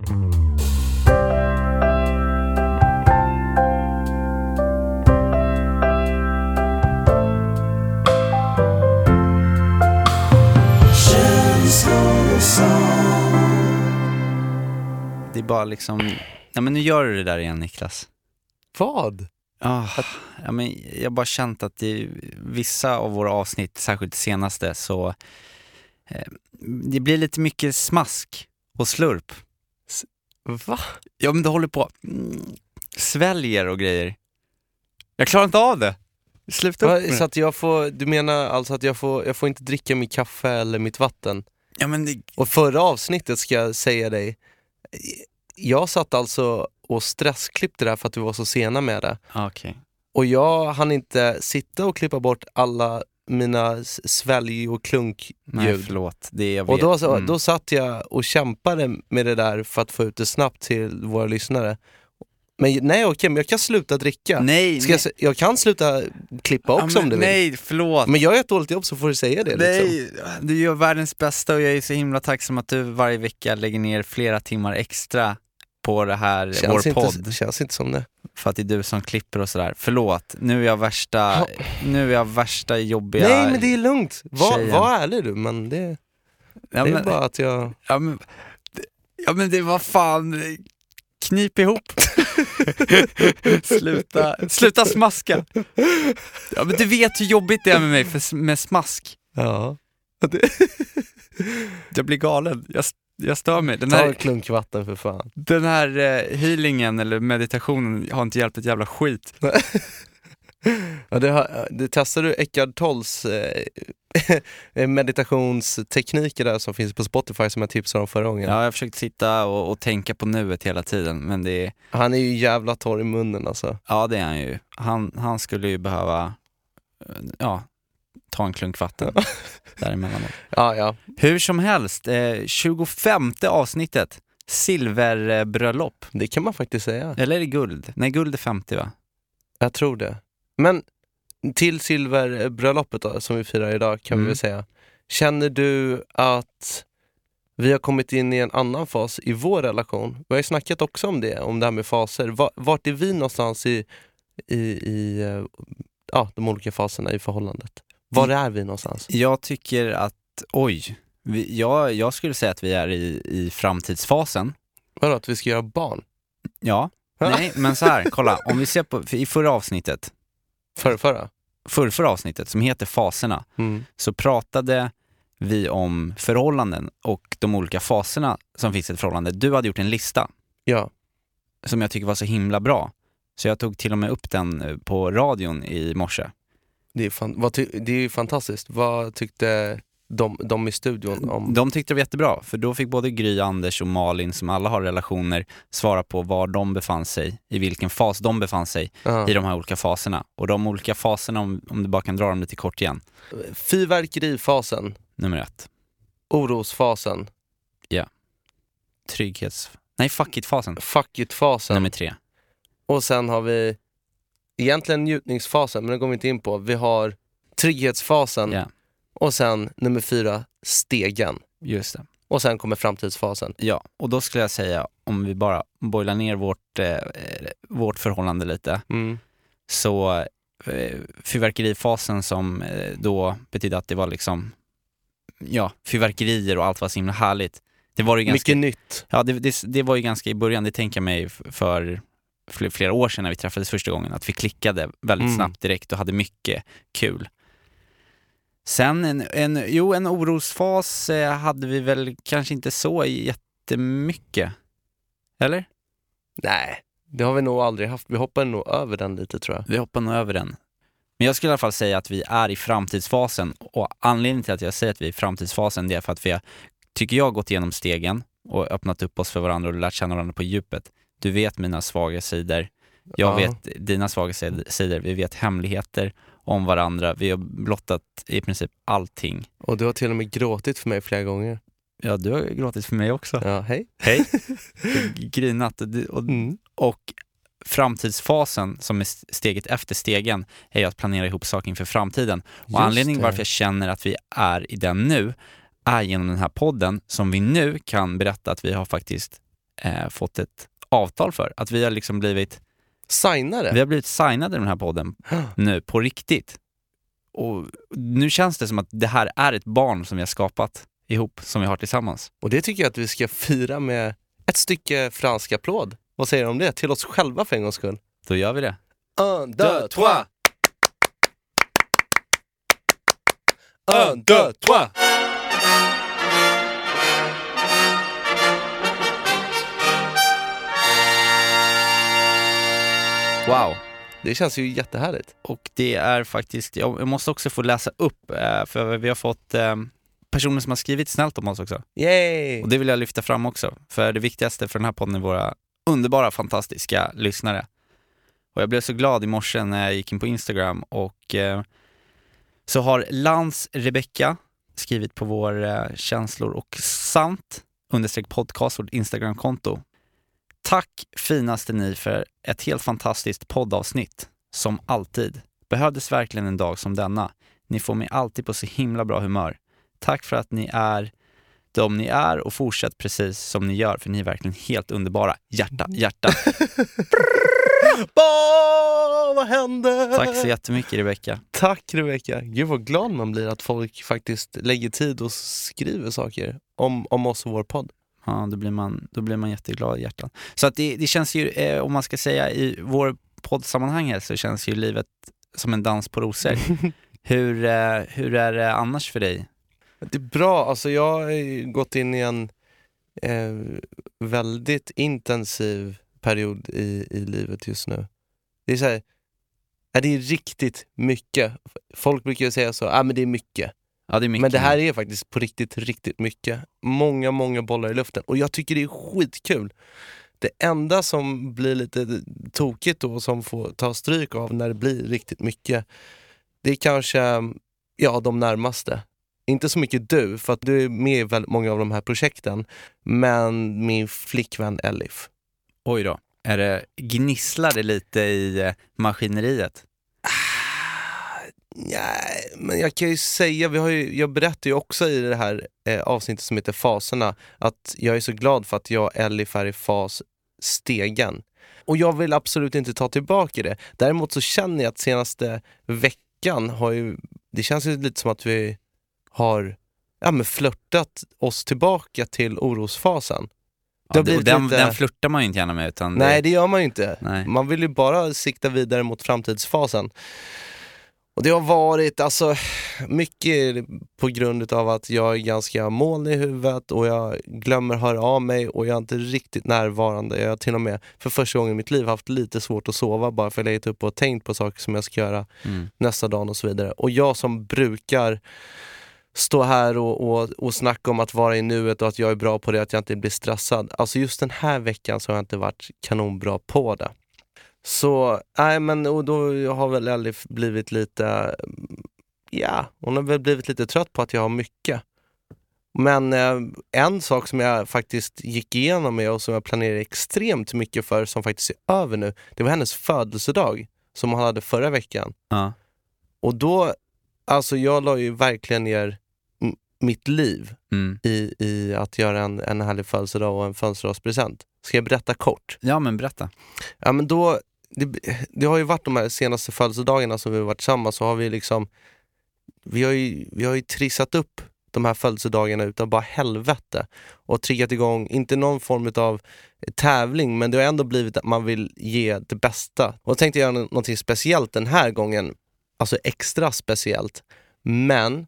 Det är bara liksom, ja men nu gör du det där igen Niklas. Vad? Ah, ja, men jag har bara känt att i vissa av våra avsnitt, särskilt det senaste, så eh, det blir lite mycket smask och slurp. Va? Ja men det håller på, mm, sväljer och grejer. Jag klarar inte av det. Sluta upp med Så det. att jag får, du menar alltså att jag får, jag får inte dricka mitt kaffe eller mitt vatten? Ja men det, Och förra avsnittet ska jag säga dig, jag satt alltså och stressklippte det här för att vi var så sena med det. ah, okej. Och jag hann inte sitta och klippa bort alla mina svälj och klunk Nej förlåt, det jag vet. Och då, så, Mm. då satt jag och kämpade med det där för att få ut det snabbt till våra lyssnare. Men nej okej, men jag kan sluta dricka. Nej, nej. jag, jag kan sluta klippa också Ja, om men du vill. Nej, förlåt. Men jag gör ett dåligt jobb så får du säga det. Liksom. Nej, du gör världens bästa och jag är så himla tacksam att du varje vecka lägger ner flera timmar extra på det här, Känns vår podd. inte, känns inte som det. För att det är du som klipper och sådär. Förlåt, nu är jag värsta, nu är jag värsta jobbiga... Nej men det är lugnt. Var, var ärlig du, men det, ja, det är men, bara att jag... ja, men, ja men det var fan, knip ihop. sluta, sluta smaska. Ja men du vet hur jobbigt det är med mig för, med smask. Ja. Jag blir galen, jag, jag stör mig. Den Ta en här, klunk vatten för fan. den här eh, healingen eller meditationen har inte hjälpt ett jävla skit. Ja, det, har, det testar du Eckart Tolls eh, meditationstekniker där som finns på Spotify som jag tipsade om förra gången. Ja, jag har försökt sitta och, och tänka på nuet hela tiden, men det är, Han är ju jävla torr i munnen alltså. ja det är han ju. Han, han skulle ju behöva, eh, ja, ta en klunk vatten däremellanåt. Ja, ja. Hur som helst, eh, 25 avsnittet, silverbröllop. Det kan man faktiskt säga. Eller är det guld? Nej, guld är 50 va? Jag tror det. Men till silverbröllopet då, som vi firar idag kan Mm. vi väl säga. Känner du att vi har kommit in i en annan fas i vår relation? Vi har ju snackat också om det, om det här med faser. Va- Vart är vi någonstans i, i, i eh, ja, de olika faserna i förhållandet? Var Mm. är vi någonstans? Jag tycker att, oj, vi, jag, jag skulle säga att vi är i, i framtidsfasen. Vadå, att vi ska göra barn? Ja, nej, men så här, kolla, om vi ser på, för i förra avsnittet, Förra, förra? förra, förra avsnittet som heter Faserna, Mm. så pratade vi om förhållanden och de olika faserna som finns i ett förhållande. Du hade gjort en lista Ja. som jag tycker var så himla bra. Så jag tog till och med upp den eh, på radion i morse. Det är, fan, vad det är ju fantastiskt. Vad tyckte de, de i studion om... De tyckte det var jättebra, för då fick både Gry, Anders och Malin, som alla har relationer, svara på var de befann sig, i vilken fas de befann sig Ja. i de här olika faserna. Och de olika faserna, om, om du bara kan dra dem lite kort igen. Fyrverkerifasen, Nummer ett, orosfasen, trygghets... Nej, fuck it-fasen. fuck it-fasen Nummer tre. och sen har vi egentligen njutningsfasen, men det går vi inte in på. Vi har trygghetsfasen Ja, och sen nummer fyra, stegen. just det. Och sen kommer framtidsfasen. Ja, och då skulle jag säga, om vi bara boilar ner vårt, eh, vårt förhållande lite, Mm. så eh, fyrverkerifasen som eh, då betydde att det var liksom, ja, fyrverkerier och allt var så himla härligt. Det var ju ganska, Mycket nytt. ja, det, det, det var ju ganska i början, det tänker jag mig f- för flera år sedan när vi träffades första gången, att vi klickade väldigt Mm. snabbt direkt och hade mycket kul. Sen en, en, jo, en orosfas eh, hade vi väl kanske inte så jättemycket. Eller? Nej, det har vi nog aldrig haft. Vi hoppar nog över den lite tror jag. Vi hoppar nog över den. Men jag skulle i alla fall säga att vi är i framtidsfasen och anledningen till att jag säger att vi är i framtidsfasen det är för att vi har, tycker jag, gått igenom stegen och öppnat upp oss för varandra och lärt känna varandra på djupet. Du vet mina svaga sidor, jag Ja. vet dina svaga sid- sidor, vi vet hemligheter om varandra, vi har blottat i princip allting. Och du har till och med gråtit för mig flera gånger. Ja, du har gråtit för mig också. Ja, hej. Hej. Grinat och, Mm. och framtidsfasen, som är steget efter stegen, är att planera ihop saker inför framtiden. Och Just anledningen det. varför jag känner att vi är i den nu, är genom den här podden, som vi nu kan berätta att vi har faktiskt eh, fått ett avtal för. Att vi har liksom blivit, Signare? vi har blivit signade i den här podden nu på riktigt. Och nu känns det som att det här är ett barn som vi har skapat ihop, som vi har tillsammans. Och det tycker jag att vi ska fira med ett stycke fransk applåd. Vad säger du om det? Till oss själva för en gångs skull. Då gör vi det. Un, deux, trois! Un, deux, trois! Wow. Det känns ju jättehärligt. Och det är faktiskt, jag måste också få läsa upp, eh, för vi har fått eh, personer som har skrivit snällt om oss också. Yay! Och det vill jag lyfta fram också, för det viktigaste för den här podden är våra underbara, fantastiska lyssnare. Och jag blev så glad i morse när jag gick in på Instagram och eh, så har Lans Rebecca skrivit på vår eh, känslor och sant understreck podcast, vårt Instagramkonto. Tack finaste ni för ett helt fantastiskt poddavsnitt. Som alltid. Behövdes verkligen en dag som denna. Ni får mig alltid på så himla bra humör. Tack för att ni är de ni är och fortsätt precis som ni gör för ni är verkligen helt underbara. Hjärta, hjärta. Åh, vad hände? Tack så jättemycket Rebecka. Tack Rebecka. Gud vad glad man blir att folk faktiskt lägger tid och skriver saker om, om oss och vår podd. Ja, då blir man, då blir man jätteglad i hjärtat. Så att det, det känns ju, eh, om man ska säga i vår poddsammanhang här så känns ju livet som en dans på rosor. hur, eh, hur är det annars för dig? Det är bra, alltså jag har gått in i en eh, väldigt intensiv period i, i livet just nu. Det är så här, det är riktigt mycket. Folk brukar ju säga så, ja men det är mycket. Ja, det. Men det här är faktiskt på riktigt, riktigt mycket. Många, många bollar i luften. Och jag tycker det är skitkul. Det enda som blir lite tokigt då, som får ta stryk av när det blir riktigt mycket, det är kanske ja, de närmaste. Inte så mycket du, för att du är med i väldigt många av de här projekten, men min flickvän Elif. Oj då. Är det, gnisslar det lite i eh, maskineriet? Nej, men jag kan ju säga, vi har ju, jag berättar ju också i det här eh, avsnittet som heter Faserna, att jag är så glad för att jag och Elif är i fas stegen. Och jag vill absolut inte ta tillbaka det. Däremot så känner jag att senaste veckan har ju, det känns ju lite som att vi har ja, men flörtat oss tillbaka till orosfasen. Det Ja, det, och den, lite- den flörtar man ju inte gärna med utan Nej, det gör man ju inte. Nej. Man vill ju bara sikta vidare mot framtidsfasen. Och det har varit alltså mycket på grund av att jag är ganska molnig i huvudet och jag glömmer höra av mig och jag är inte riktigt närvarande. Jag har till och med för första gången i mitt liv haft lite svårt att sova bara för att jag legat upp och tänkt på saker som jag ska göra Mm. nästa dag och så vidare. Och jag som brukar stå här och, och, och snacka om att vara i nuet och att jag är bra på det, att jag inte blir stressad. Alltså just den här veckan så har jag inte varit kanonbra på det. Så, nej men och då har väl Elif blivit lite, mm, ja, hon har väl blivit lite trött på att jag har mycket. Men eh, en sak som jag faktiskt gick igenom med och som jag planerar extremt mycket för, som faktiskt är över nu, det var hennes födelsedag som hon hade förra veckan. Ja. Och då, alltså jag la ju verkligen ner mitt liv Mm. i, i att göra en, en härlig födelsedag och en födelsedagspresent. Ska jag berätta kort? ja, men berätta. Ja men då, det, det har ju varit de här senaste födelsedagarna som vi har varit tillsammans så har vi liksom vi har ju, vi har ju trissat upp de här födelsedagarna utan bara helvete och triggat igång, inte någon form av tävling men det har ändå blivit att man vill ge det bästa. Och jag tänkte göra nå- någonting speciellt den här gången, alltså extra speciellt. Men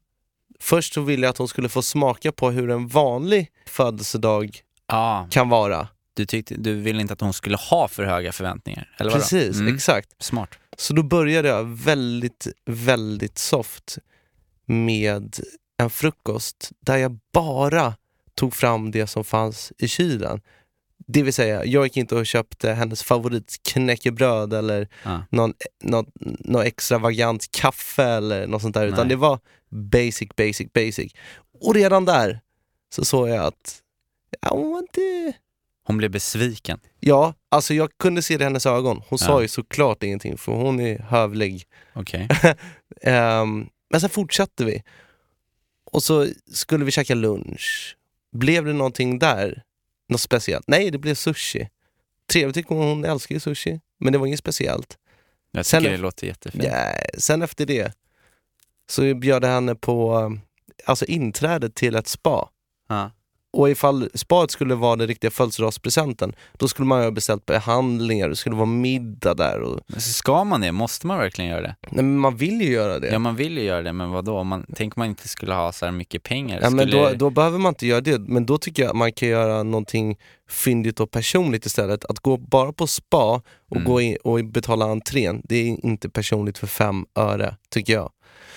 först så ville jag att hon skulle få smaka på hur en vanlig födelsedag Ja, kan vara. Du, tyckte, du ville inte att hon skulle ha för höga förväntningar? Eller? Precis, Mm. exakt. Smart. Så då började jag väldigt, väldigt soft med en frukost där jag bara tog fram det som fanns i kylen. Det vill säga, jag gick inte och köpte hennes favoritknäckebröd eller Ja. någon, någon, någon extravagant kaffe eller något sånt där, utan Nej. det var basic, basic, basic. Och redan där så såg jag att hon var inte Hon blev besviken. Ja, alltså jag kunde se det i hennes ögon. Hon sa Ja. ju såklart ingenting för hon är hövlig. Okej. Ehm, men sen fortsatte vi. Och så skulle vi käka lunch. Blev det någonting där? något speciellt. Nej, det blev sushi. Trevligt, tycker hon, hon älskar ju sushi. Men det var inget speciellt. Jag Sen- tycker det låter jättefint. Ja, sen efter det så bjöd jag henne på alltså inträde till ett spa. Ja. Och ifall spaet skulle vara den riktiga födelsedagspresenten, då skulle man ju ha beställt behandlingar, det skulle vara middag där. Och, Men Ska man det? Måste man verkligen göra det? nej, men man vill ju göra det. Ja, man vill ju göra det, men vad då? Om man, tänk om man inte skulle ha så här mycket pengar? Ja, men skulle... då, då behöver man inte göra det, men då tycker jag man kan göra någonting fyndigt och personligt istället. Att gå bara på spa och, Mm. gå in och betala entrén, det är inte personligt för fem öre, tycker jag.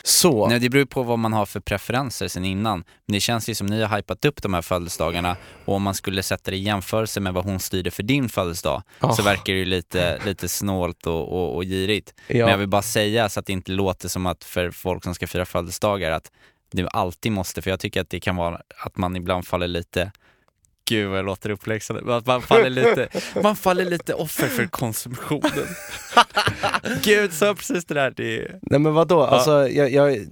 Så, Nej, det beror på vad man har för preferenser sen innan. Men det känns ju som ni har hypat upp de här födelsedagarna och om man skulle sätta det i jämförelse med vad hon styrde för din födelsedag så Ah. verkar det ju lite, lite snålt och, och, och girigt. ja. Men jag vill bara säga så att det inte låter som att för folk som ska fira födelsedagar att du alltid måste, för jag tycker att det kan vara att man ibland faller lite Gud vad jag låter uppläxande, man faller lite, man faller lite offer för konsumtionen. Gud, sa precis det där. Det är... Nej men vadå, alltså, jag, jag,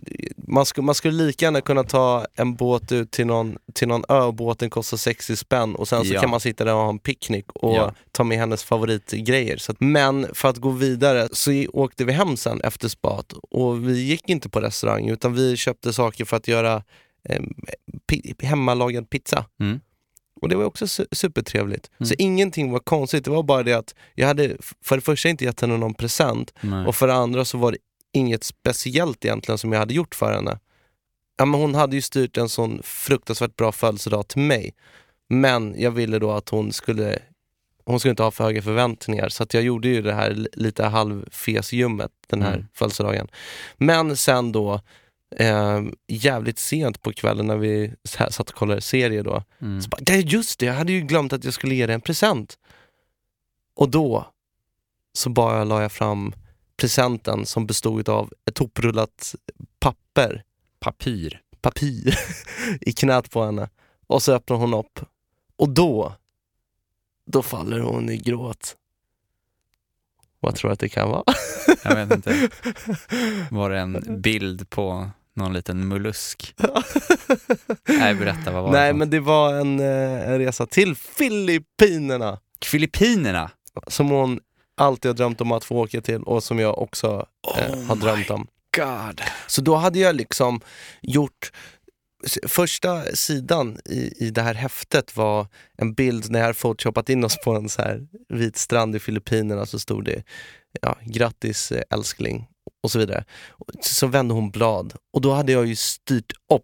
man, skulle, man skulle lika gärna kunna ta en båt ut till någon, till någon ö och båten kostar 60 spänn och sen så Ja. kan man sitta där och ha en picknick och Ja. ta med hennes favoritgrejer. Så att, men för att gå vidare så åkte vi hem sen efter spat och vi gick inte på restaurang utan vi köpte saker för att göra eh, pi- hemmalagad pizza. Mm. Och det var också su- supertrevligt. Mm. Så ingenting var konstigt, det var bara det att jag hade för det första inte gett henne någon present Nej. och för det andra så var det inget speciellt egentligen som jag hade gjort för henne. Ja, men hon hade ju styrt en sån fruktansvärt bra födelsedag till mig. Men jag ville då att hon skulle hon skulle inte ha för höga förväntningar så jag gjorde ju det här li- lite halvfesljummet den här Mm. födelsedagen. Men sen då eh, jävligt sent på kvällen när vi satt och kollade serie då. Mm. Så bara, "Ja, just det, jag hade ju glömt att jag skulle ge dig en present. Och då så bara la jag fram presenten som bestod av ett hoprullat papper, Papyr. papir, i knät på henne. Och så öppnar hon upp. Och då, då faller hon i gråt. Vad tror du att det kan vara? Jag vet inte. Var det en bild på någon liten mollusk? Nej, berätta, vad var det? Nej men det var en, eh, en resa till Filippinerna. Filippinerna? Som hon alltid har drömt om att få åka till och som jag också eh, Oh har drömt om. God. Så då hade jag liksom gjort Första sidan i, i det här häftet var en bild när jag hade photoshopat in oss på en så här vit strand i Filippinerna så stod det ja, grattis eh, älskling och så vidare. Så vände hon blad och då hade jag ju styrt upp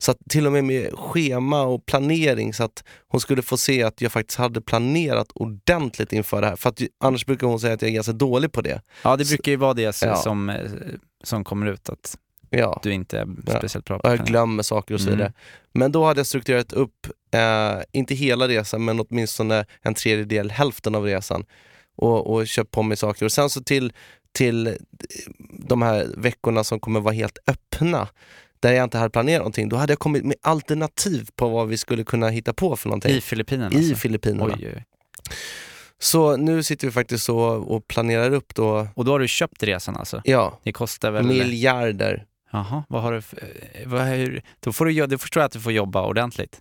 så att till och med med schema och planering så att hon skulle få se att jag faktiskt hade planerat ordentligt inför det här. För att annars brukar hon säga att jag är ganska dålig på det. Ja, det brukar ju vara det s- Ja. som, eh, som kommer ut, att Ja. du inte är speciellt bra på och jag glömmer saker och så Mm. vidare. Men då hade jag strukturerat upp, eh, inte hela resan, men åtminstone en tredjedel, hälften av resan. Och, och köpt på mig saker. Och sen så till, till de här veckorna som kommer vara helt öppna, där jag inte hade planerat någonting, då hade jag kommit med alternativ på vad vi skulle kunna hitta på för någonting. I Filippinerna? I alltså. Filippinerna. Oj, oj. Så nu sitter vi faktiskt så och planerar upp då, Och då har du köpt resan alltså? ja, Det kostar väl... miljarder. Jaha, vad har du för... eh, Vad, hur... Då, får du, då förstår jag att du får jobba ordentligt.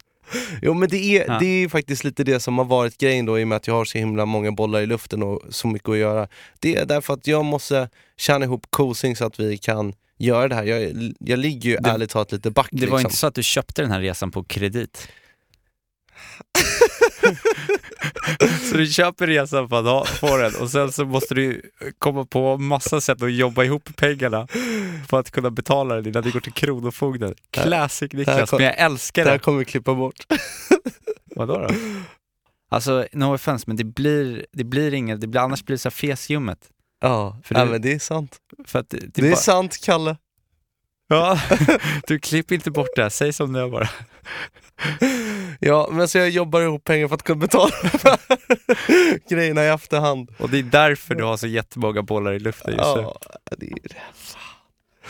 Jo men det är, Ja. det är faktiskt lite det som har varit grejen då i och med att jag har så himla många bollar i luften och så mycket att göra. Det är därför att jag måste tjäna ihop kosing så att vi kan göra det här. Jag, jag ligger ju Det- ärligt talat lite back Det var liksom. inte så att du köpte den här resan på kredit? så du köper resan för att få den och sen så måste du komma på massa sätt att jobba ihop pengarna för att kunna betala den innan det går till Kronofogden. Classic Niklas, men jag älskar Det här det. kommer vi klippa bort. Vadå då? Alltså, no offense, men det blir, det blir inget, det blir, annars blir det så här fesljummet. Ja, För ja du- men det är sant. För att det, det Det är bara, sant Kalle. ja, du klipper inte bort det, här. säg som det är bara. Ja, men så jag jobbar ihop pengar för att kunna betala här grejerna i efterhand. Och det är därför du har så jättemånga bollar i luften just nu. Ja, det är det.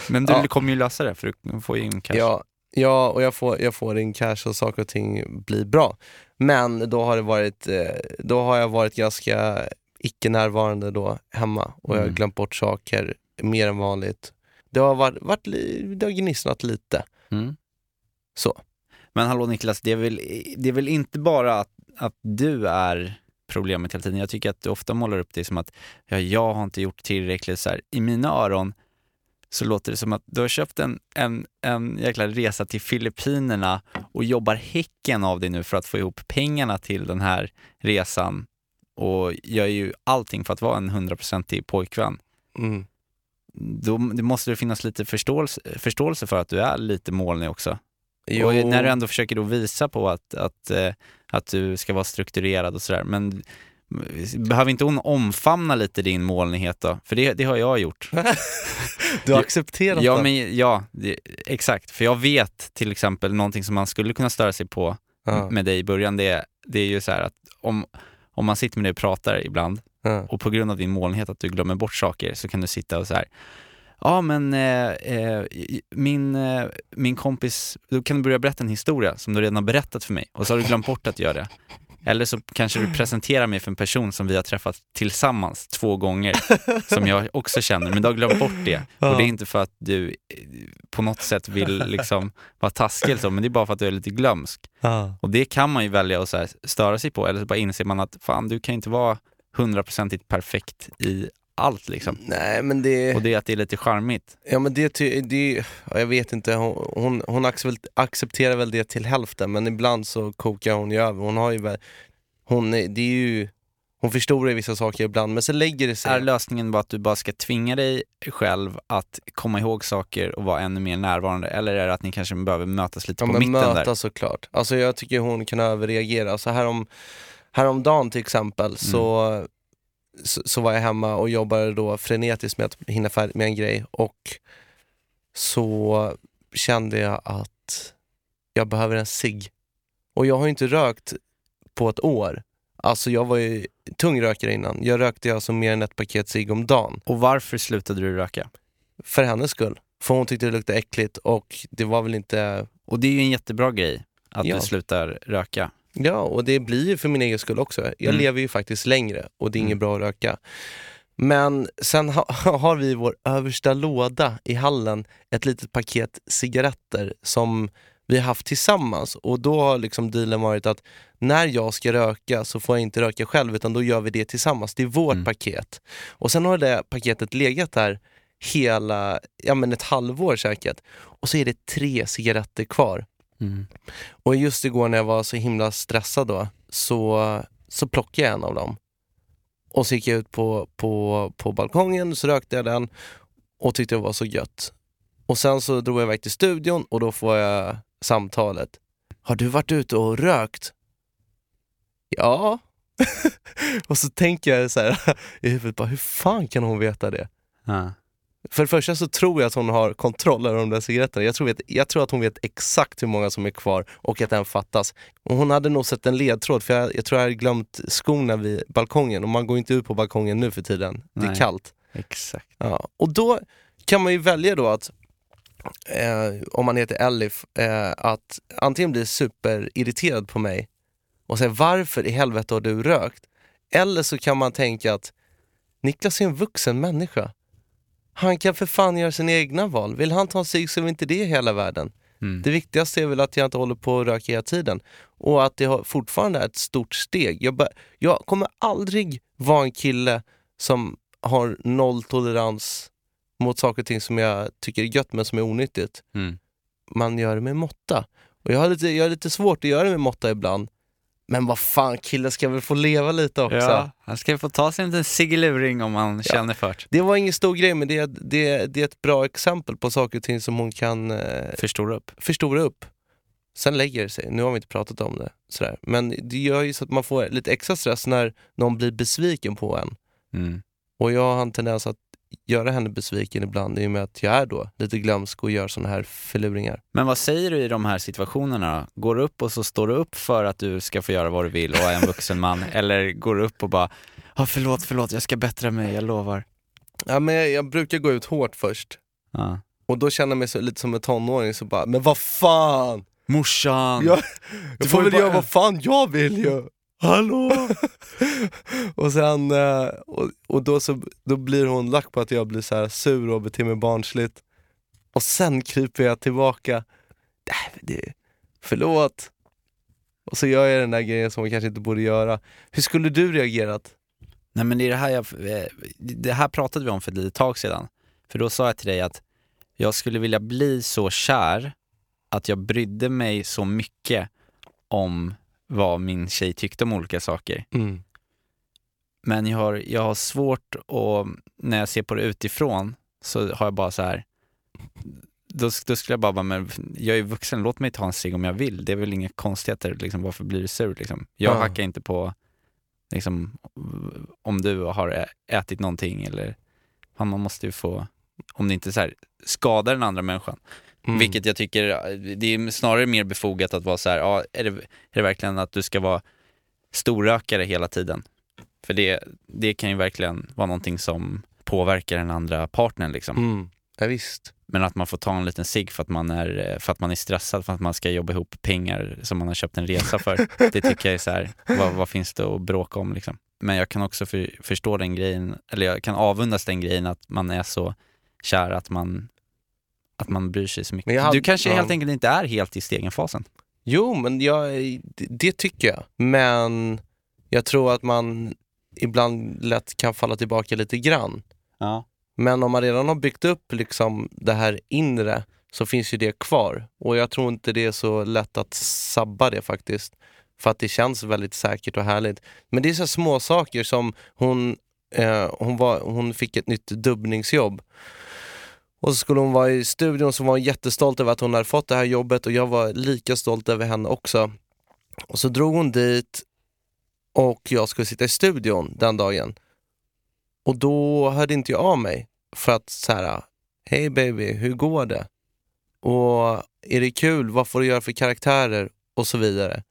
Men du Ja. kommer ju lösa det för du får in cash. Ja, ja och jag får, jag får in cash och saker och ting blir bra. Men då har, det varit, eh, då har jag varit ganska icke närvarande då hemma och jag har Mm. glömt bort saker mer än vanligt. Det har, varit, varit, det har gnisslat lite. Mm. Så. Men hallå Niklas, det är väl, det är väl inte bara att, att du är problemet hela tiden. Jag tycker att du ofta målar upp det som att ja, jag har inte gjort tillräckligt. Så här. I mina öron så låter det som att du har köpt en, en, en jäkla resa till Filippinerna och jobbar häcken av dig nu för att få ihop pengarna till den här resan och gör ju allting för att vara en hundraprocentig pojkvän. Mm. Då det måste det finnas lite förståelse, förståelse för att du är lite molnig också. Jo, Och när du ändå försöker då visa på att, att, eh, att du ska vara strukturerad och sådär, men behöver inte hon omfamna lite din molnighet då? För det, det har jag gjort. du har accepterat Ja, det. men, ja det, exakt. För jag vet till exempel någonting som man skulle kunna störa sig på Ja, med dig i början, det, det är ju så att om, om man sitter med dig och pratar ibland ja. och på grund av din molnighet att du glömmer bort saker så kan du sitta och så här Ja men eh, eh, min, eh, min kompis, då kan du börja berätta en historia som du redan har berättat för mig och så har du glömt bort att göra det. Eller så kanske du presenterar mig för en person som vi har träffat tillsammans två gånger, som jag också känner, men du har glömt bort det. Och det är inte för att du eh, på något sätt vill liksom vara taskig eller så, men det är bara för att du är lite glömsk. Och det kan man ju välja att så här störa sig på, eller så bara inser man att fan, du kan inte vara hundraprocentigt perfekt i allt liksom. Nej men det... Och det är att det är lite charmigt. Ja men det, det ja, jag vet inte, hon, hon, hon accept- accepterar väl det till hälften men ibland så kokar hon ju över. Hon har ju väl, hon, är- det är ju, hon förstorar ju vissa saker ibland men sen lägger det sig. Är lösningen bara att du bara ska tvinga dig själv att komma ihåg saker och vara ännu mer närvarande? Eller är det att ni kanske behöver mötas lite ja, på men mitten möta där? såklart. Alltså jag tycker hon kan överreagera. Så härom, häromdagen till exempel så, så, så var jag hemma och jobbade då frenetiskt med att hinna färdigt med en grej och så kände jag att jag behöver en cigg. Och jag har inte rökt på ett år. Alltså jag var ju tung rökare innan. Jag rökte alltså mer än ett paket cigg om dagen. Och varför slutade du röka? För hennes skull. För hon tyckte det luktade äckligt och det var väl inte Och det är ju en jättebra grej, att Ja. du slutar röka. Ja, och det blir ju för min egen skull också. Jag Mm. lever ju faktiskt längre och det är inget Mm. bra att röka. Men sen ha, har vi i vår översta låda i hallen ett litet paket cigaretter som vi har haft tillsammans och då har liksom dealen varit att när jag ska röka så får jag inte röka själv utan då gör vi det tillsammans. Det är vårt Mm. paket. Och sen har det paketet legat där hela, ja men ett halvår säkert. Och så är det tre cigaretter kvar. Mm. Och just igår när jag var så himla stressad då, så, så plockade jag en av dem. Och så gick jag ut på, på, på balkongen, så rökte jag den och tyckte det var så gött. Och sen så drog jag iväg till studion och då får jag samtalet. Har du varit ute och rökt? Ja. och så tänker jag så här i huvudet, bara, hur fan kan hon veta det? Ja. För det första så tror jag att hon har kontroll över de där cigaretterna. Jag tror, vet, jag tror att hon vet exakt hur många som är kvar och att den fattas. Och hon hade nog sett en ledtråd, för jag, jag tror jag hade glömt skorna vid balkongen och man går inte ut på balkongen nu för tiden. Det är Nej. kallt. Exakt. Ja. Och då kan man ju välja då att, eh, om man heter Elif, eh, att antingen bli superirriterad på mig och säga varför i helvete har du rökt? Eller så kan man tänka att Niklas är en vuxen människa. Han kan för fan göra sina egna val. Vill han ta en cigg så är väl inte det hela världen. Mm. Det viktigaste är väl att jag inte håller på och röker hela tiden. Och att det har fortfarande är ett stort steg. Jag, bör, jag kommer aldrig vara en kille som har noll tolerans mot saker och ting som jag tycker är gött men som är onyttigt. Mm. Man gör det med måtta. Och jag har lite, jag har lite svårt att göra det med måtta ibland. Men vad fan, killen ska väl få leva lite också. Ja, han ska få ta sig en liten ciggluring om han känner för det. Det var ingen stor grej men det är, det, det är ett bra exempel på saker och ting som hon kan eh, Förstora upp. förstora upp. Sen lägger det sig. Nu har vi inte pratat om det. Sådär. Men det gör ju så att man får lite extra stress när någon blir besviken på en. Mm. Och jag har en tendens att göra henne besviken ibland i och med att jag är då lite glömsk och gör sådana här förluringar. Men vad säger du i de här situationerna? Går du upp och så står du upp för att du ska få göra vad du vill och är en vuxen man? Eller går du upp och bara, ah, förlåt, förlåt, jag ska bättra mig, jag lovar. Ja, men jag, jag brukar gå ut hårt först. Ja. Och då känner jag mig så, lite som en tonåring, så bara, men vad fan! Morsan! Ja, jag får väl bara- göra vad fan jag vill ju! Hallå! och sen, eh, och, och då, så, då blir hon lack på att jag blir så här sur och beter mig barnsligt. Och sen kryper jag tillbaka. Det, förlåt. och så gör jag den där grejen som man kanske inte borde göra. Hur skulle du reagerat? Nej men det är det här jag, eh, det här pratade vi om för ett litet tag sedan. För då sa jag till dig att jag skulle vilja bli så kär att jag brydde mig så mycket om vad min tjej tyckte om olika saker. Mm. Men jag har, jag har svårt att, när jag ser på det utifrån, så har jag bara så här. Då, då skulle jag bara, bara, men jag är vuxen, låt mig ta en cigg om jag vill. Det är väl inga konstigheter, liksom, varför blir du sur? Liksom? Jag Ja. hackar inte på liksom, om du har ätit någonting eller man måste ju få, om det inte så här, skadar den andra människan. Mm. Vilket jag tycker, det är snarare mer befogat att vara så här, ja, är det, är det verkligen att du ska vara storrökare hela tiden? För det, det kan ju verkligen vara någonting som påverkar den andra partnern liksom. Mm. Ja, visst. Men att man får ta en liten cigg för att man är, för att man är stressad, för att man ska jobba ihop pengar som man har köpt en resa för. det tycker jag är så här, vad, vad finns det att bråka om liksom? Men jag kan också för, förstå den grejen, eller jag kan avundas den grejen att man är så kär att man, att man bryr sig så mycket. Hade- du kanske ja. helt enkelt inte är helt i stegenfasen. Jo, men jag, det, det tycker jag. Men jag tror att man ibland lätt kan falla tillbaka lite grann. Ja. Men om man redan har byggt upp liksom det här inre så finns ju det kvar. Och jag tror inte det är så lätt att sabba det faktiskt. För att det känns väldigt säkert och härligt. Men det är så små saker som hon, eh, hon, var, hon fick ett nytt dubbningsjobb. Och så skulle hon vara i studion så var hon jättestolt över att hon hade fått det här jobbet och jag var lika stolt över henne också. Och så drog hon dit och jag skulle sitta i studion den dagen. Och då hörde inte jag av mig för att så här, hej baby, hur går det? Och är det kul? Vad får du göra för karaktärer? Och så vidare.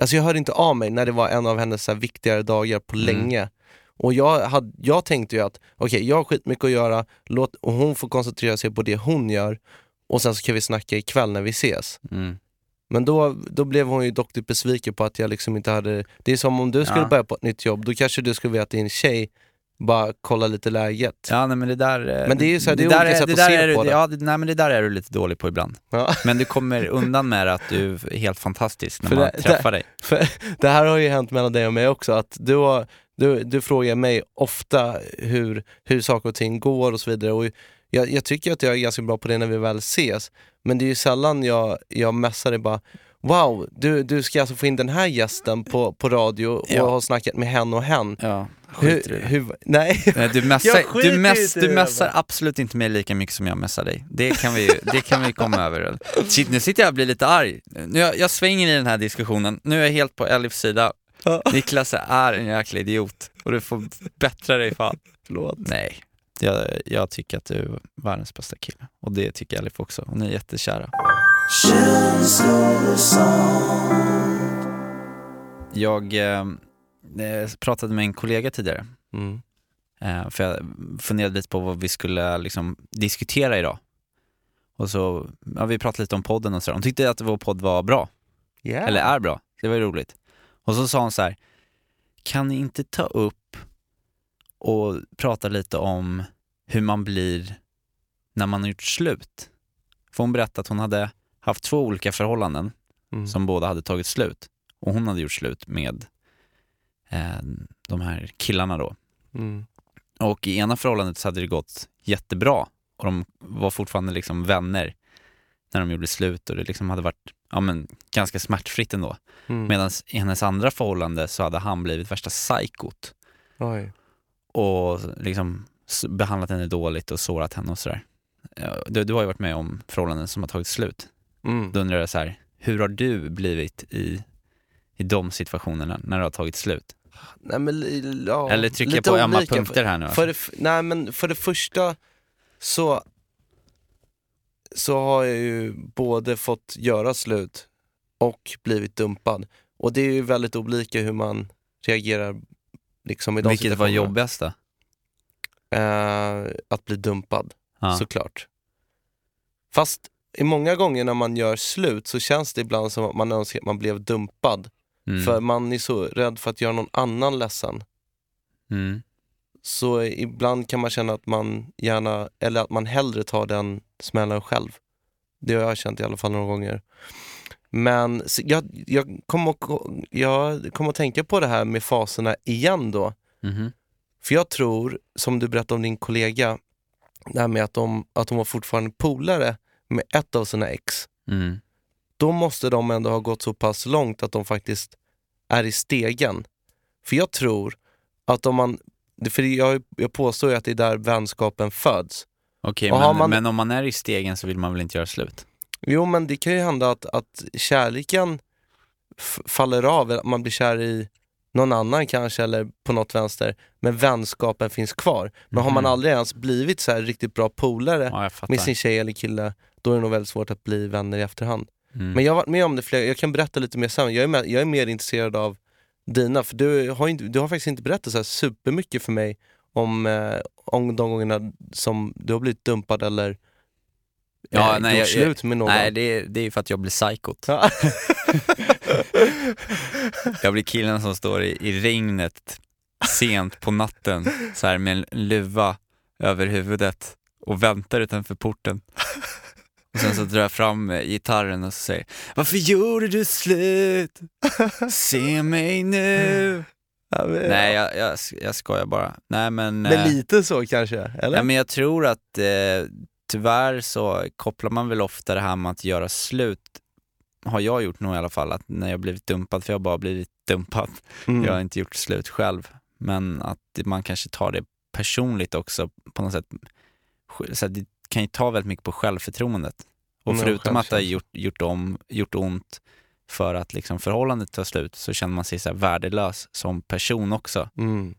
Alltså jag hörde inte av mig när det var en av hennes så viktigare dagar på Mm. länge. Och jag, hade, jag tänkte ju att okej, jag har skitmycket att göra låt, och hon får koncentrera sig på det hon gör och sen så kan vi snacka ikväll när vi ses. Mm. Men då, då blev hon ju dock lite besviken på att jag liksom inte hade... Det är som om du skulle Ja. börja på ett nytt jobb, då kanske du skulle vilja att din tjej bara kolla lite läget. Ja, nej, men det där... eh, Men det är ju så här, det är där olika sätt det att se är, på det. Ja, det, nej, men det där är du lite dålig på ibland. Ja. Men du kommer undan med att du är helt fantastisk när För man det- träffar dig. Det här har ju hänt mellan dig och mig också, att du, har, du, du frågar mig ofta hur, hur saker och ting går och så vidare. Och jag, jag tycker att jag är ganska bra på det när vi väl ses, men det är ju sällan jag, jag messar dig bara Wow, du, du ska alltså få in den här gästen på, på radio och Ja. ha snackat med hen och hen. Ja, Hur, det. hur, nej, Nej, Du skiter du det, du messar absolut inte mig lika mycket som jag messar dig. Det kan vi, det kan vi komma över. Shit, nu sitter jag och blir lite arg. Nu, jag, jag svänger i den här diskussionen. Nu är jag helt på Elifs sida. Niklas är en jäkla idiot och du får bättra dig fan. förlåt. Nej, jag, jag tycker att du är världens bästa kille. Och det tycker Elif också. Och ni är jättekära. Jag eh, eh, pratade med en kollega tidigare. Mm. Eh, för jag funderade lite på vad vi skulle liksom, diskutera idag. Och så, ja, vi pratade lite om podden och sådär. Hon tyckte att vår podd var bra, Yeah. eller är bra. Det var ju roligt. Och så sa hon så här, kan ni inte ta upp och prata lite om hur man blir när man har gjort slut? För hon berättade att hon hade haft två olika förhållanden mm. som båda hade tagit slut. Och hon hade gjort slut med eh, de här killarna då. Mm. Och i ena förhållandet så hade det gått jättebra och de var fortfarande liksom vänner när de gjorde slut och det liksom hade varit ja, men, ganska smärtfritt ändå. Mm. Medan i hennes andra förhållande så hade han blivit värsta psykot Oj. och liksom behandlat henne dåligt och sårat henne och sådär. Du, du har ju varit med om förhållanden som har tagit slut. Mm. Då undrar jag så här, hur har du blivit i, i de situationerna när det har tagit slut? Nej, men, ja, Eller trycker jag på ömma punkter här nu? För det, f- nej men för det första så, så har jag ju både fått göra slut och blivit dumpad. Och det är ju väldigt olika hur man reagerar liksom i de Vilket var jobbigast då? Eh, att bli dumpad, Ja. såklart. Fast i många gånger när man gör slut så känns det ibland som att man önskar att man blev dumpad. Mm. För man är så rädd för att göra någon annan ledsen. Mm. Så ibland kan man känna att man gärna, eller att man hellre tar den smällen själv. Det har jag känt i alla fall några gånger. Men jag, jag kommer att, jag kommer att tänka på det här med faserna igen då. Mhm. För jag tror, som du berättade om din kollega, det här med att de, att de var fortfarande polare med ett av sina ex. Mm. Då måste de ändå ha gått så pass långt att de faktiskt är i stegen. För jag tror att om man, för jag, jag påstår ju att det är där vänskapen föds. Okej, Och men, man- men om man är i stegen så vill man väl inte göra slut? Jo men det kan ju hända att, att kärleken faller av, man blir kär i någon annan kanske eller på något vänster, men vänskapen finns kvar. Men har man Mhm. aldrig ens blivit så här riktigt bra polare Ja, med sin tjej eller kille, då är det nog väldigt svårt att bli vänner i efterhand. Mm. Men jag har varit med om det flera, jag kan berätta lite mer sen, jag är, med, jag är mer intresserad av dina, för du har, inte, du har faktiskt inte berättat så här supermycket för mig om, eh, om de gångerna som du har blivit dumpad eller eh, Ja, nej, gjort jag- slut med någon. Nej, det är, det är för att jag blir psykot. Ja. Jag blir killen som står i, i regnet sent på natten så här med en luva över huvudet och väntar utanför porten. Och sen så drar jag fram gitarren och så säger Varför gjorde du slut? Se mig nu. Ja, men, Nej, jag, jag, jag skojar bara. Nej men... men eh, lite så kanske, eller? Ja, men jag tror att eh, tyvärr så kopplar man väl ofta det här med att göra slut, har jag gjort nog i alla fall, att när jag blivit dumpad, för jag har bara blivit dumpad, Mm. jag har inte gjort slut själv, men att man kanske tar det personligt också på något sätt. Så att det kan ju ta väldigt mycket på självförtroendet. Och Ja, förutom att det har gjort, gjort, om, gjort ont för att liksom förhållandet tar slut så känner man sig så värdelös som person också. Mm.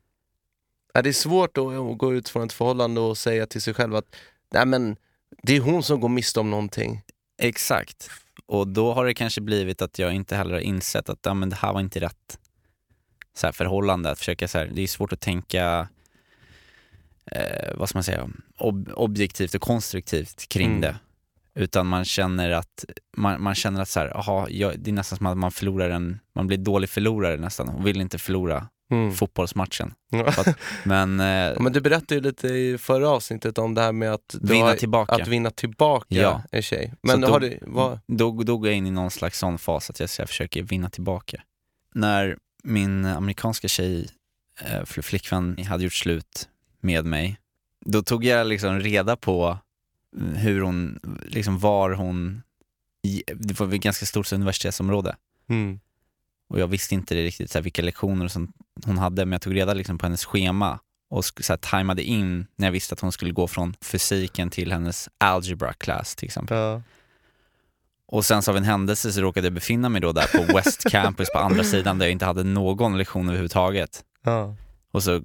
Ja, det är svårt att att gå ut från ett förhållande och säga till sig själv att Nej, men det är hon som går miste om någonting. Exakt. Och då har det kanske blivit att jag inte heller har insett att ja, men det här var inte rätt så här, förhållande. Att försöka, så här, det är svårt att tänka, eh, vad ska man säga, ob objektivt och konstruktivt kring Mm. det. Utan man känner att, man, man känner att så här, aha, jag, det är nästan som att man förlorar en, man blir dålig förlorare nästan och vill inte förlora Mm. fotbollsmatchen. Att- Men eh, Ja, men du berättade ju lite i förra avsnittet om det här med att, vinna har, tillbaka. att vinna tillbaka Ja. en tjej. Men då- har du, vad, Då, då går jag in i någon slags sån fas att jag, så jag försöker vinna tillbaka. När min amerikanska tjej, eh, fl- flickvän, hade gjort slut med mig, då tog jag liksom reda på hur hon, liksom var hon, det var ett ganska stort universitetsområde mm. och jag visste inte riktigt så här, vilka lektioner sånt hon hade, men jag tog reda liksom, på hennes schema och så här, tajmade in när jag visste att hon skulle gå från fysiken till hennes algebra class till exempel. ja. Och sen så av en händelse så råkade jag befinna mig då där på West Campus på andra sidan där jag inte hade någon lektion överhuvudtaget. Ja. Och så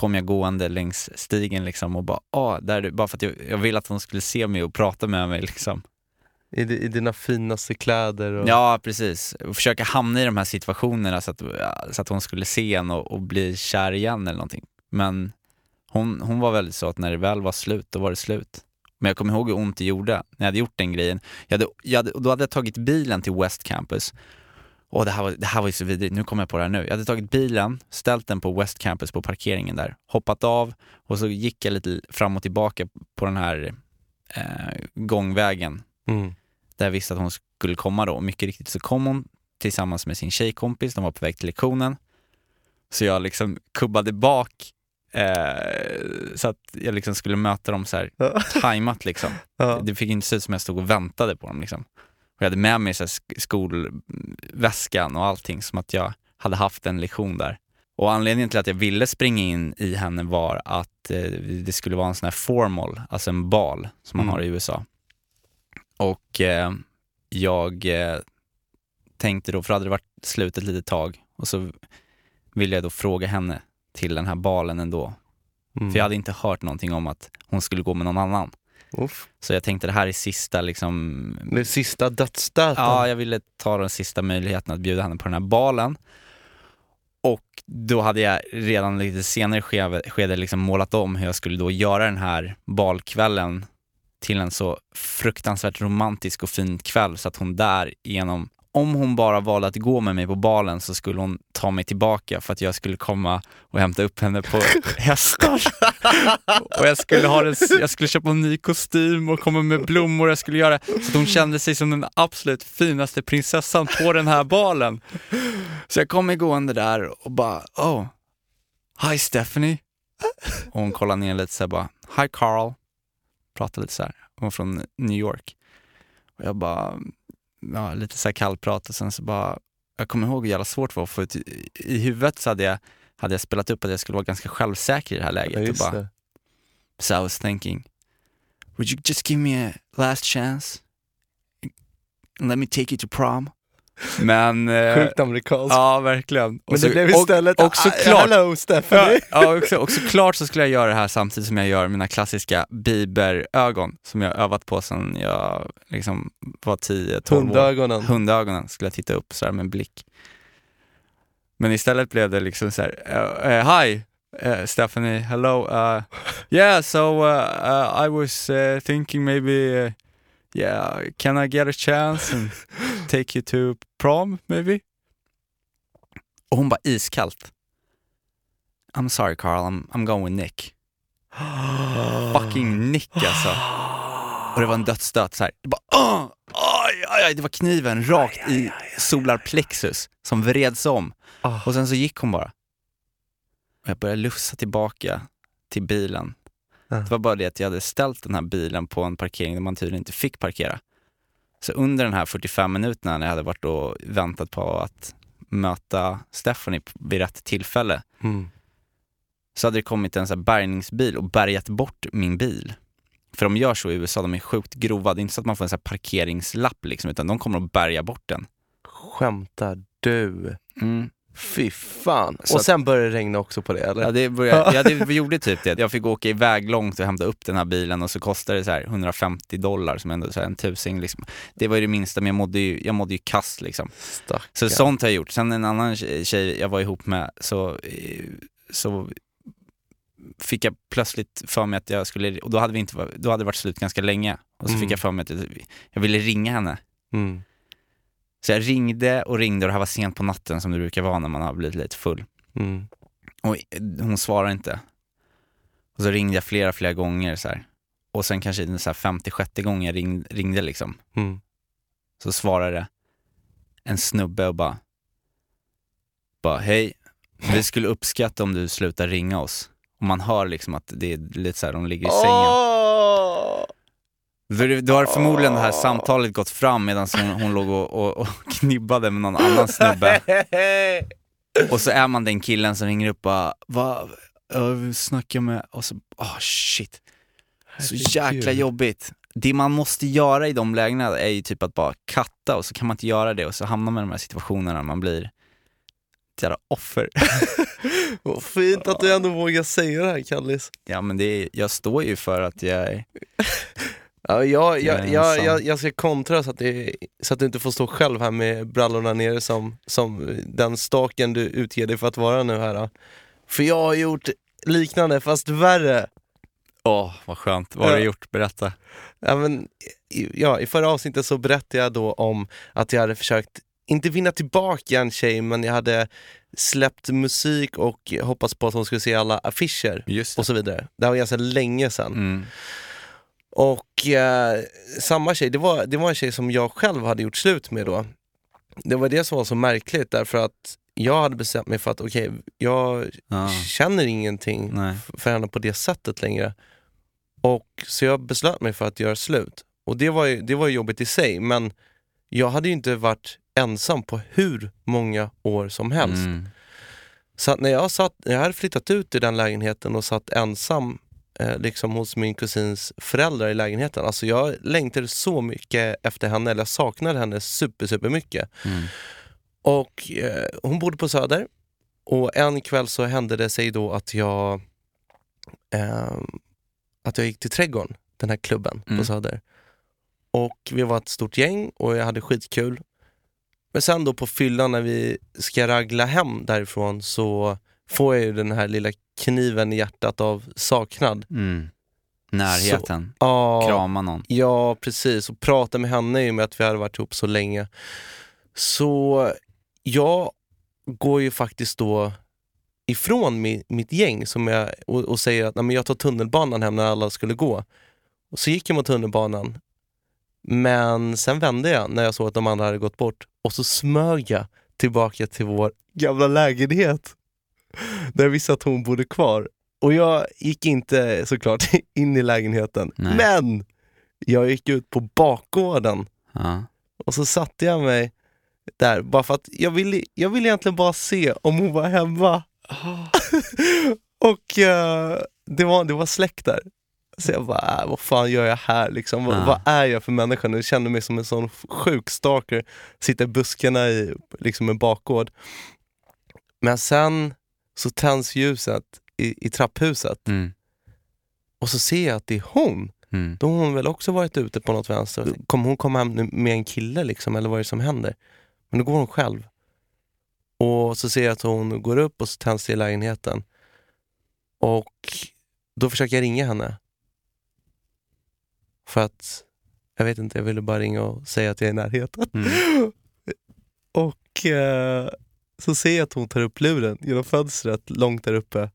kom jag gående längs stigen liksom och bara, ah, där är du, bara för att jag, jag ville att hon skulle se mig och prata med mig liksom. I, I dina finaste kläder och... Ja, precis. Och försöka hamna i de här situationerna så att, så att hon skulle se en och, och bli kär igen eller någonting. Men hon, hon var väldigt så att när det väl var slut, då var det slut. Men jag kommer ihåg hur ont det gjorde när jag hade gjort den grejen. Jag hade, jag hade, då hade jag tagit bilen till West Campus. Och det här, var, det här var ju så vidrigt, nu kommer jag på det här nu. Jag hade tagit bilen, ställt den på West Campus på parkeringen där, hoppat av och så gick jag lite fram och tillbaka på den här eh, gångvägen Mm. där jag visste att hon skulle komma då. Och mycket riktigt så kom hon tillsammans med sin tjejkompis, de var på väg till lektionen. Så jag liksom kubbade bak eh, så att jag liksom skulle möta dem så här tajmat liksom. Det fick inte se ut som jag stod och väntade på dem liksom. Jag hade med mig så skolväskan och allting som att jag hade haft en lektion där. Och anledningen till att jag ville springa in i henne var att eh, det skulle vara en sån här formal, alltså en bal som man Mm. har i USA. Och eh, jag eh, tänkte då, för hade det varit slut ett litet tag, och så ville jag då fråga henne till den här balen ändå. Mm. För jag hade inte hört någonting om att hon skulle gå med någon annan. Uff. Så jag tänkte det här är sista liksom Det sista dödsstöten. Ja, jag ville ta den sista möjligheten att bjuda henne på den här balen. Och då hade jag redan lite senare skede, skede liksom målat om hur jag skulle då göra den här balkvällen till en så fruktansvärt romantisk och fin kväll så att hon där genom om hon bara valde att gå med mig på balen så skulle hon ta mig tillbaka för att jag skulle komma och hämta upp henne på hästar. och jag skulle, ha det, jag skulle köpa en ny kostym och komma med blommor. Jag skulle göra så att hon kände sig som den absolut finaste prinsessan på den här balen. Så jag kom gående där och bara, oh, hi Stephanie. Och hon kollade ner lite så här bara, hi Carl. Pratade lite så här. Hon var från New York. Och jag bara, ja, lite så här kallprat och sen så bara, jag kommer ihåg hur jävla svårt det var för i, i huvudet så hade jag, hade jag spelat upp att jag skulle vara ganska självsäker i det här läget. Ja, och bara, det. so I was thinking, would you just give me a last chance? And let me take you to prom? Men... eh, Sjukt amerikanskt. Ja, verkligen. Och Men så- det blev och- istället, och, "Ah, såklart, hello Ja, Stephanie. ja och, så, och såklart så skulle jag göra det här samtidigt som jag gör mina klassiska Bieber-ögon som jag övat på sedan jag liksom var 10-12 år. Hundögonen. Hundögonen skulle jag titta upp så här med en blick. Men istället blev det liksom så här, eh, eh, hi eh, Stephanie, hello, uh, yeah so uh, uh, I was uh, thinking maybe, uh, yeah, can I get a chance and take you to prom maybe? Och hon bara iskallt. I'm sorry Carl, I'm, I'm going with Nick. Fucking Nick alltså. Och det var en dödsstöt så här. Det bara, "Åh! aj, aj, aj, det var kniven rakt i solarplexus som vreds om. Ah. Och sen så gick hon bara. Och jag började lufsa tillbaka till bilen. Ja. Det var bara det att jag hade ställt den här bilen på en parkering där man tydligen inte fick parkera. Så under den här 45 minuterna när jag hade varit och väntat på att möta Stephanie vid rätt tillfälle Mm. så hade det kommit en bärgningsbil och bärgat bort min bil. För de gör så i USA, de är sjukt grova. Det är inte så att man får en här parkeringslapp liksom, utan de kommer att bärga bort den. Skämtar du? Mm. Fy fan. Så och sen började det regna också på det eller? Ja, det började, ja, det gjorde typ det. Jag fick åka iväg långt och hämta upp den här bilen och så kostade det så här 150 dollar som ändå är så en tusing. Liksom. Det var ju det minsta, men jag mådde ju, jag mådde ju kass liksom. Stackarn. Så sånt har jag gjort. Sen en annan tjej- jag var ihop med, så, eh, så fick jag plötsligt för mig att jag skulle, och då hade, vi inte, då hade det varit slut ganska länge. Och så Mm. fick jag för mig att jag, jag ville ringa henne. Mm. Så jag ringde och ringde och det här var sent på natten som det brukar vara när man har blivit lite full. Mm. Och hon svarade inte. Och så ringde jag flera, flera gånger så här. Och sen kanske den så här 56 gången jag ring, ringde liksom, Mm. så svarade en snubbe och bara, bara hej, vi skulle uppskatta om du slutar ringa oss. Och man hör liksom att det är lite så här, de ligger i sängen. Åh! Det- då har förmodligen det här samtalet gått fram medan hon, hon låg och, och, och knibbade med någon annan snubbe. Och så är man den killen som ringer upp och bara, vad, jag snackar med, och så, åh shit. Så jäkla jobbigt. Det man måste göra i de lägena är ju typ att bara katta och så kan man inte göra det och så hamnar man i de här situationerna när man blir ett jävla offer. Vad fint att du ändå vågar säga det här Kallis. Ja men det är, jag står ju för att jag är, Ja, jag, jag, jag, jag, jag ska kontra så att, det, så att du inte får stå själv här med brallorna nere som, som den staken du utger dig för att vara nu här. då. För jag har gjort liknande fast värre. åh vad skönt, vad har du gjort? Berätta. Ja, men, i, ja, I förra avsnittet så berättade jag då om att jag hade försökt, inte vinna tillbaka en tjej, men jag hade släppt musik och hoppats på att hon skulle se alla affischer och så vidare. Det här var ganska länge sedan. Mm. Och eh, samma tjej, det var, det var en tjej som jag själv hade gjort slut med då. Det var det som var så märkligt därför att jag hade bestämt mig för att okej, jag Ja. känner ingenting Nej. för henne på det sättet längre. Och Så jag beslöt mig för att göra slut. Och det var ju, det var jobbigt i sig, men jag hade ju inte varit ensam på hur många år som helst. Mm. Så när jag, satt, jag hade flyttat ut i den lägenheten och satt ensam eh, liksom hos min kusins föräldrar i lägenheten. Alltså jag längtade så mycket efter henne, eller jag saknade henne super, super mycket. Mm. Och eh, hon bodde på Söder och en kväll så hände det sig då att jag eh, att jag gick till Trädgården, den här klubben Mm. på Söder. Och vi var ett stort gäng och jag hade skitkul. Men sen då på fyllan när vi ska ragla hem därifrån så får jag ju den här lilla kniven i hjärtat av saknad. Mm. Närheten, Ja, krama någon. ja precis. Och prata med henne i och med att vi hade varit ihop så länge. Så jag går ju faktiskt då ifrån mi, mitt gäng som jag, och, och säger att Nej, men jag tar tunnelbanan hem när alla skulle gå. Och så gick jag mot tunnelbanan. Men sen vände jag när jag såg att de andra hade gått bort och så smög jag tillbaka till vår gamla lägenhet. Där jag visste att hon bodde kvar. Och jag gick inte såklart in i lägenheten. Nej. Men jag gick ut på bakgården Ja. och så satte jag mig där bara för att jag ville, jag ville egentligen bara se om hon var hemma. och eh, det, var, det var släkt där. Så jag bara, äh, vad fan gör jag här liksom? Vad, Ja. vad är jag för människa nu? Jag känner mig som en sån sjuk stalker. Sitter i buskarna i liksom en bakgård. Men sen så tänds ljuset i, i trapphuset Mm. och så ser jag att det är hon. Mm. Då har hon väl också varit ute på något vänster. Kommer hon komma hem med en kille liksom, eller vad är det som händer? Men då går hon själv. Och så ser jag att hon går upp och så tänds det i lägenheten. Och då försöker jag ringa henne. För att, jag vet inte, jag ville bara ringa och säga att jag är i närheten. Mm. Och eh, så ser jag att hon tar upp luren genom fönstret långt där uppe.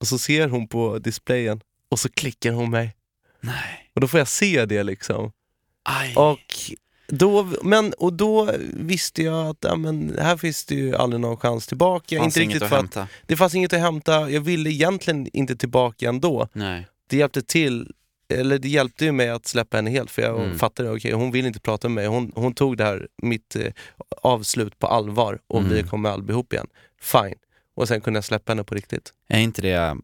Och så ser hon på displayen och så klickar hon mig. Nej. Och då får jag se det liksom. Aj. Och då, men, och då visste jag att ja, men, här finns det ju aldrig någon chans tillbaka. Fanns inte inget riktigt att för att, hämta. det fanns inget att hämta. Jag ville egentligen inte tillbaka ändå. Nej. Det hjälpte till, eller det hjälpte ju mig att släppa henne helt för jag Mm. fattade, okej hon vill inte prata med mig. Hon, hon tog det här, mitt eh, avslut på allvar och Mm. vi kommer aldrig ihop igen. Fine. Och sen kunde jag släppa henne på riktigt. Är inte det,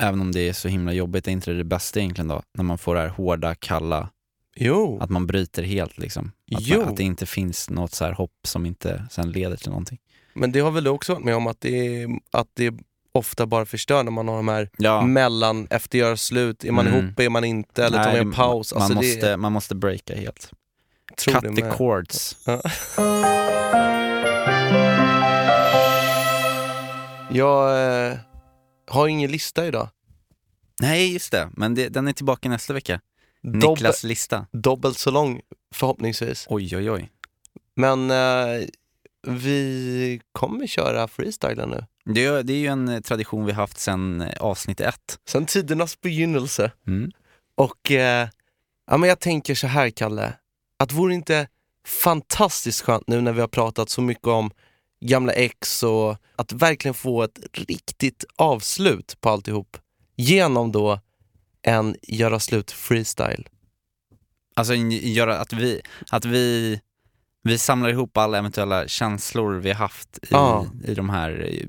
även om det är så himla jobbigt, är inte det det bästa egentligen då? När man får det här hårda, kalla, Jo, att man bryter helt liksom. Att, man, att det inte finns något så här hopp som inte sen leder till någonting. men det har väl du också varit med om att det, är, att det ofta bara förstör när man har de här Ja, mellan, efter göra slut, är man Mm. ihop, är man inte, eller tar vi en paus? Man, Alltså måste, det, man måste breaka helt. tror Cut the cords. Ja. Jag eh, har ingen lista idag. Nej, just det. Men det, den är tillbaka nästa vecka. Dobb, Niklas lista. Dubbelt så lång förhoppningsvis. Oj, oj, oj. Men eh, vi kommer köra freestylen nu. Det, är- det är ju en eh, tradition vi haft sedan eh, avsnitt ett. Sen tidernas begynnelse. Mm. Och eh, ja, men jag tänker så här Kalle, att vore inte fantastiskt skönt nu när vi har pratat så mycket om gamla ex och att verkligen få ett riktigt avslut på alltihop genom då en göra slut freestyle. Alltså göra att vi, att vi, vi samlar ihop alla eventuella känslor vi haft i, Ja. i de här eh,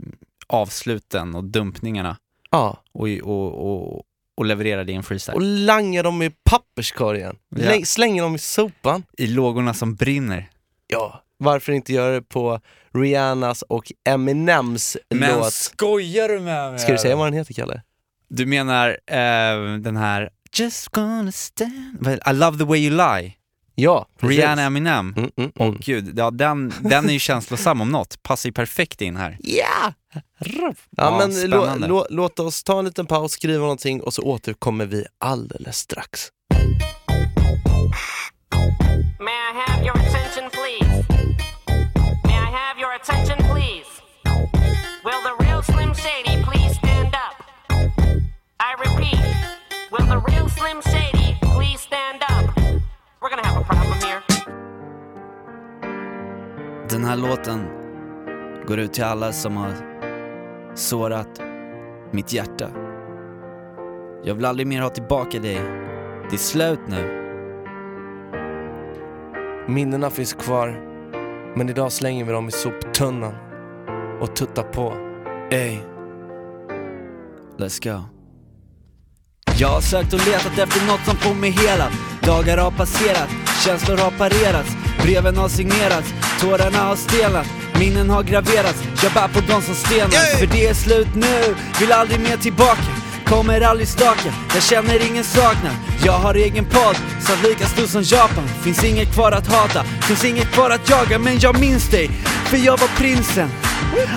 avsluten och dumpningarna Ja, och, och, och, och levererar det i en freestyle. och langa dem i papperskorgen. Ja. Läng- Slänger dem i sopan. I lågorna som brinner. Ja, varför inte göra det på Rihannas och Eminems låt? skojar du med mig? Ska du säga vad den heter Kalle? Du menar eh, den här Just gonna stand I love the way you lie, Ja, precis. Rihanna Eminem. Mm, mm, mm. gud, ja, den, den är ju känslosam om något, passar ju perfekt in här. Ja! Ja, Ja, men lå, lå, låt oss ta en liten paus, skriva någonting och så återkommer vi alldeles strax. May I have your attention, please? May I have your attention, please? Will the real Slim Shady please stand up? I repeat, will the real Den här låten går ut till alla som har sårat mitt hjärta. Jag vill aldrig mer ha tillbaka dig. Det är slut nu. Minnena finns kvar, men idag slänger vi dem i soptunnan och tuttar på. Ey. Let's go. Jag har sökt och letat efter något som får mig helad Dagar har passerat, känslor har parerats Breven har signerats, tårarna har stelnat Minnen har graverats, jag bär på dem som stenar För det är slut nu, vill aldrig mer tillbaka Kommer aldrig staka, jag känner ingen saknad Jag har egen podd, satt lika stor som Japan Finns inget kvar att hata, finns inget kvar att jaga Men jag minns dig, för jag var prinsen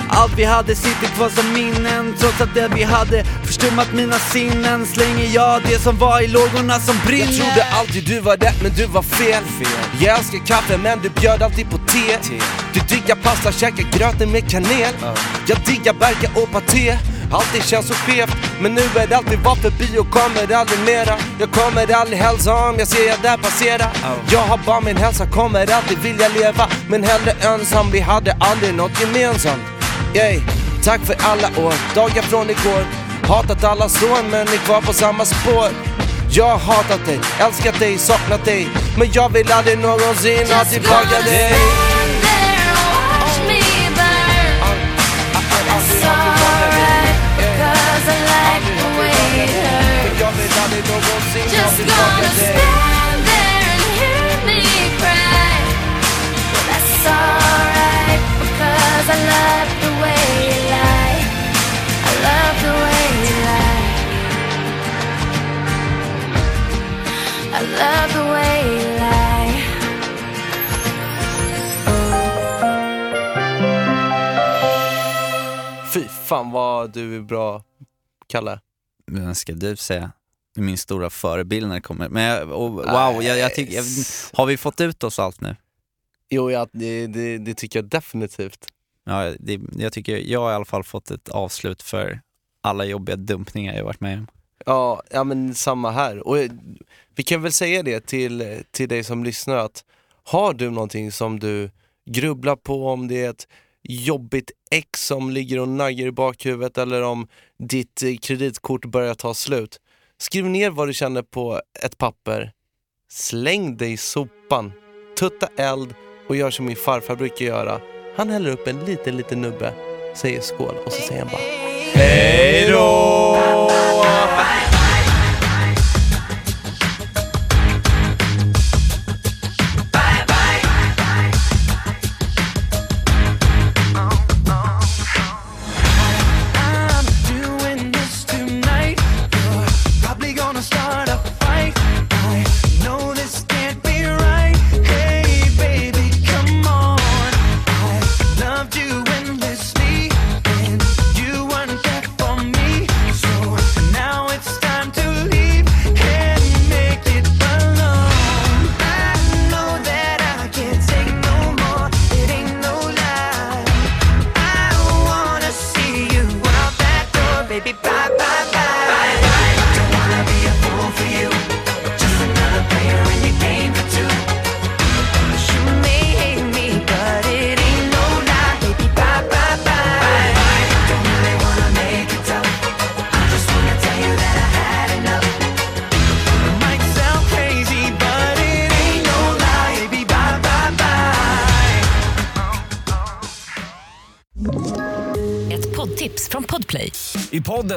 Allt vi hade sitter kvar som minnen Trots att det vi hade förstummat mina sinnen. Slänger jag det som var i lågorna som brinner Jag trodde alltid du var rätt men du var fel, Jag älskar kaffe men du bjöd alltid på te, Du diggar pasta, käkar gröten med kanel. Jag diggar Berka och paté Alltid känns så skevt Men nu är det alltid var förbi och kommer aldrig mera. Jag kommer aldrig hälsa om jag ser er där passera. Jag har bara min hälsa, kommer alltid vilja leva. Men hellre ensam, vi hade aldrig något gemensamt. Yay. Tack för alla år, dagar från igår. Hatat alla sår men är kvar på samma spår. Jag har hatat dig, älskat dig, saknat dig. Men jag vill aldrig någonsin ha tillbaka dig någonsin ha Just tillbaka gonna dig stand there and hear me cry. That's alright, because I love the way you lie. I love the way you lie. I love the way you lie. Fy fan vad du är bra, Kalle Men ska du säga? Min stora förebild när det kommer. Men jag, och, wow, jag, jag tycker, jag, har vi fått ut oss allt nu? Jo, ja, det, det, det tycker jag definitivt Ja, det, jag tycker jag har i alla fall fått ett avslut för alla jobbiga dumpningar jag varit med om. Ja, ja men samma här. Och eh, vi kan väl säga det till, till dig som lyssnar att har du någonting som du grubblar på, om det är ett jobbigt ex som ligger och naggar i bakhuvudet eller om ditt eh, kreditkort börjar ta slut. Skriv ner vad du känner på ett papper, släng dig i sopan, tutta eld och gör som min farfar brukar göra. Han häller upp en liten, liten nubbe, säger skål och så säger han bara Hej då!